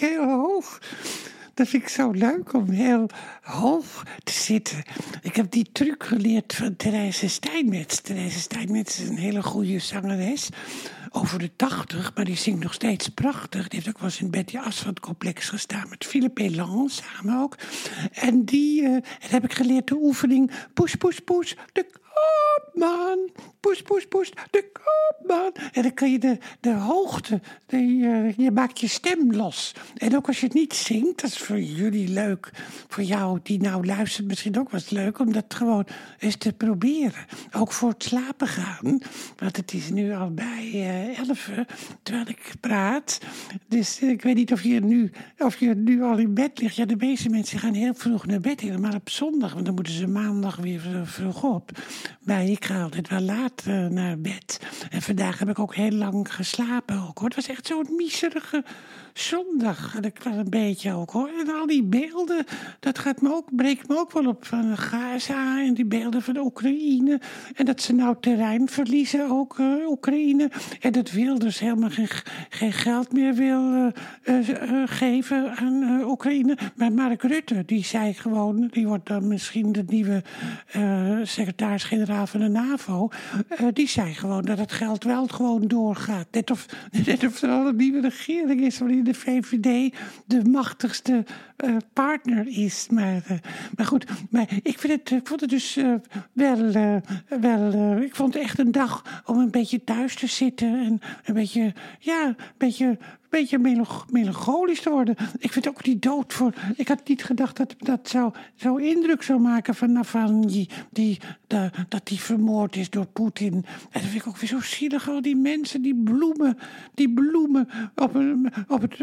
heel hoog. Dat vind ik zo leuk om heel hoog te zitten. Ik heb die truc geleerd van Therese Steinmetz. Therese Steinmetz is een hele goede zangeres. Over de tachtig, maar die zingt nog steeds prachtig. Die heeft ook wel eens in Betty Asphalt complex gestaan met Philippe Elan samen ook. En die uh, heb ik geleerd de oefening push, push. De koopman, push, push, push, de koopman. En dan kan je de, de hoogte, de, uh, je maakt je stem los. En ook als je het niet zingt, dat is voor jullie leuk. Voor jou die nou luistert misschien ook was leuk om dat gewoon eens te proberen. Ook voor het slapen gaan. Want het is nu al bij uh, elf, terwijl ik praat. Dus ik weet niet of je, nu, of je nu al in bed ligt. Ja, de meeste mensen gaan heel vroeg naar bed, helemaal op zondag. Want dan moeten ze maandag weer vroeg op. Maar ik ga altijd wel laat uh, naar bed. En vandaag heb ik ook heel lang geslapen ook, hoor. Het was echt zo'n miserige zondag. En ik was een beetje ook hoor. En al die beelden, dat gaat me ook, breekt me ook wel op van Gaza en die beelden van Oekraïne. En dat ze nou terrein verliezen, ook uh, Oekraïne. En dat Wilders helemaal geen, geen geld meer wil uh, uh, geven aan Oekraïne. Maar Mark Rutte, die zei gewoon, die wordt dan misschien de nieuwe secretaris-generaal van de NAVO. die zei gewoon dat het geld wel gewoon doorgaat. Net of, net of er al een nieuwe regering is de VVD de machtigste uh, partner is. Maar, uh, maar goed, maar ik, vind het, ik vond het dus uh, wel. wel ik vond het echt een dag om een beetje thuis te zitten. En een beetje, ja, een beetje beetje melancholisch te worden. Ik vind ook die dood voor. Ik had niet gedacht dat dat zo, zo indruk zou maken van Navalny. Die, dat die vermoord is door Poetin. En dat vind ik ook weer zo zielig. Al die mensen, die bloemen. Die bloemen op, een, op het,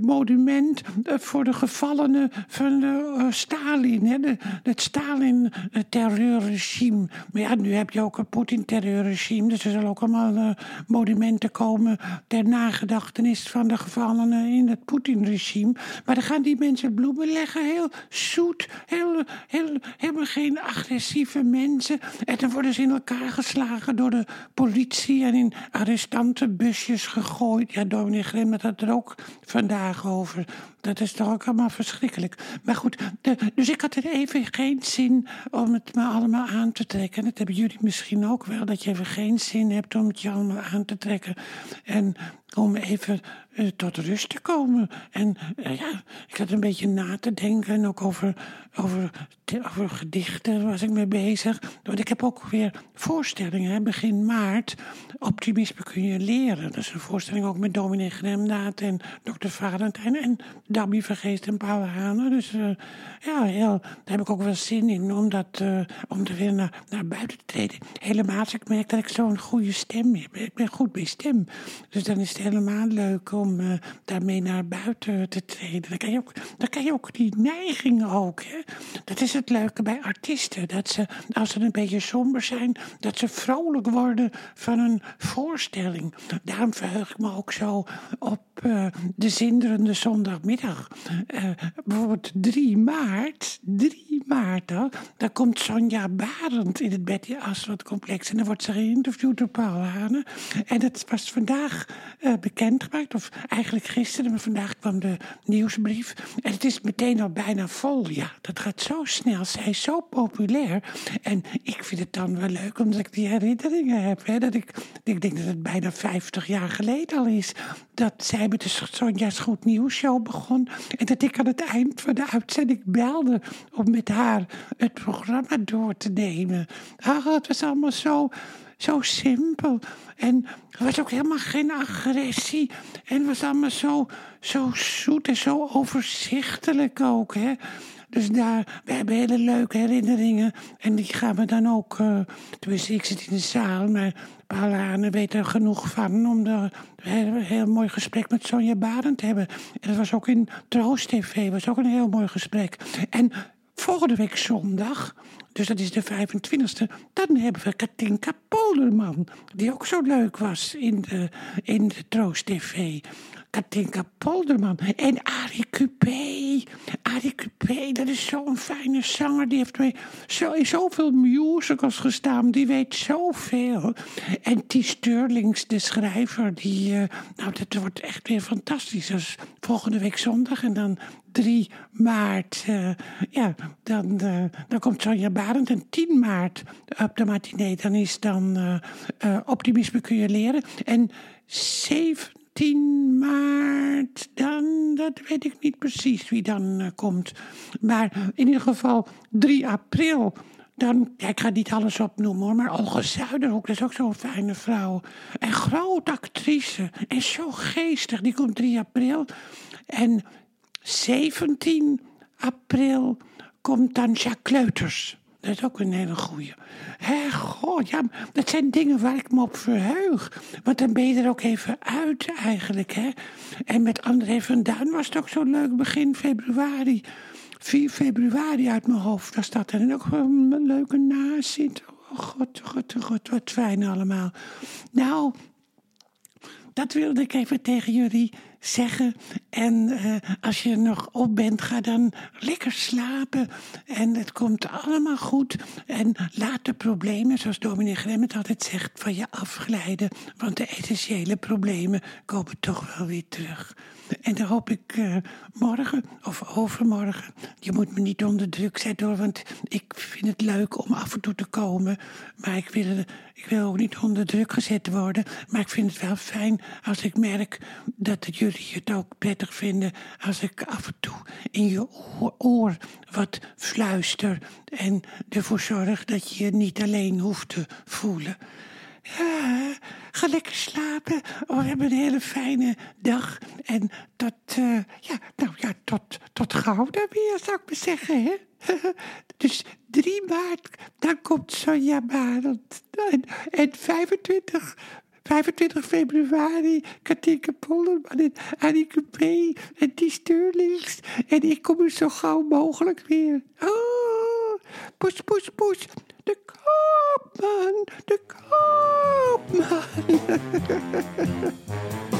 monument voor de gevallenen van uh, Stalin. Hè, het Stalin-terreurregime. Maar ja, nu heb je ook een Poetin-terreurregime. Dus er zullen ook allemaal monumenten komen ter nagedachtenis van de gevallenen in het Poetin-regime. Maar dan gaan die mensen bloemen leggen, heel zoet, heel, heel, helemaal geen agressieve mensen. En dan worden ze in elkaar geslagen door de politie en in arrestantenbusjes gegooid. Ja, dominee Grem had er ook vandaag over. Dat is toch ook allemaal verschrikkelijk. Maar goed, dus ik had er even geen zin om het me allemaal aan te trekken. Dat hebben jullie misschien ook wel, dat je even geen zin hebt om het je allemaal aan te trekken. En om even uh, tot rust te komen. En uh, ja, ik had een beetje na te denken. En ook over, over, gedichten was ik mee bezig. Want ik heb ook weer voorstellingen. Begin maart. Optimisme kun je leren. Dat is een voorstelling ook met dominee Gremdaad en dokter Valentijn. En Dabby Vergeest en Paul Hanen. Dus uh, ja, heel, daar heb ik ook wel zin in om, dat, om er weer naar, naar buiten te treden. Helemaal als ik merk dat ik zo'n goede stem heb. Ik ben goed bij stem. Dus dan is het helemaal leuk om uh, daarmee naar buiten te treden. Dan kan je ook, kan je ook die neiging ook. Hè? Dat is het leuke bij artiesten. Dat ze, als ze een beetje somber zijn, dat ze vrolijk worden van een voorstelling. Daarom verheug ik me ook zo op uh, de zinderende zondagmiddag. Uh, bijvoorbeeld 3 maart, 3 maart, dan, dan komt Sonja Barend in het Betty Aswad complex. En dan wordt ze geïnterviewd door Paul Hane. En dat was vandaag uh, bekendgemaakt, of eigenlijk gisteren, maar vandaag kwam de nieuwsbrief. En het is meteen al bijna vol. Ja, dat gaat zo snel. Zij is zo populair. En ik vind het dan wel leuk, omdat ik die herinneringen heb. Hè, dat ik, ik denk dat het bijna 50 jaar geleden al is dat zij met de Sonja's Goed Nieuws show begon. En dat ik aan het eind van de uitzending belde om met haar het programma door te nemen. Ah, het was allemaal zo zo simpel. En er was ook helemaal geen agressie. En het was allemaal zo, zo zoet en zo overzichtelijk ook. Hè? Dus daar, we hebben hele leuke herinneringen. En die gaan we dan ook. Uh, tenminste, ik zit in de zaal, maar Paul weet er genoeg van om een heel, heel mooi gesprek met Sonja Barend te hebben. En dat was ook in Troost TV, was ook een heel mooi gesprek. En volgende week zondag dus dat is de 25e. Dan hebben we Katinka Polderman, die ook zo leuk was in de, in de Troost TV. Katinka Polderman en Arie Cupé. Capé, dat is zo'n fijne zanger. Die heeft zo, in zoveel musicals gestaan. Die weet zoveel. En T. Sterlings, de schrijver, die... Uh, nou, dat wordt echt weer fantastisch. Dus volgende week zondag en dan 3 maart, uh, ja, dan, uh, dan komt Sonja Barend. En 10 maart op de matinee, dan is dan Optimisme kun je leren. En 17 maart, dan, dat weet ik niet precies wie dan komt. Maar in ieder geval 3 april dan, ik ga niet alles opnoemen hoor, maar Olga Zuiderhoek, dat is ook zo'n fijne vrouw. En groot actrice. En zo geestig, die komt 3 april. En 17 april komt dan Jacques. Dat is ook een hele goeie. Hé, god, ja, dat zijn dingen waar ik me op verheug. Want dan ben je er ook even uit eigenlijk, hè. En met André van Duin was het ook zo leuk begin februari. 4 februari uit mijn hoofd was dat. En ook een leuke nazit. Oh god, god, god, wat fijn allemaal. Nou, dat wilde ik even tegen jullie zeggen. En uh, als je nog op bent, ga dan lekker slapen. En het komt allemaal goed. En laat de problemen, zoals dominee Gremmet altijd zegt, van je afglijden. Want de essentiële problemen komen toch wel weer terug. En dan hoop ik uh, morgen of overmorgen. Je moet me niet onder druk zetten hoor, want ik vind het leuk om af en toe te komen. Maar ik wil, ik wil ook niet onder druk gezet worden. Maar ik vind het wel fijn als ik merk dat jullie het ook prettig vinden. Als ik af en toe in je oor wat fluister. En ervoor zorg dat je je niet alleen hoeft te voelen. Ga lekker slapen. Oh, hebben een hele fijne dag. En tot, uh, ja, nou ja, tot, tot gauw dan weer, zou ik maar zeggen, hè. dus 3 maart, dan komt Sonja Barend. En, en 25 25 februari, Katinka Polderman en Anneke P. en die Sterlings. En ik kom er zo gauw mogelijk weer. Oh, poes, poes, poes. De koopman, de koopman.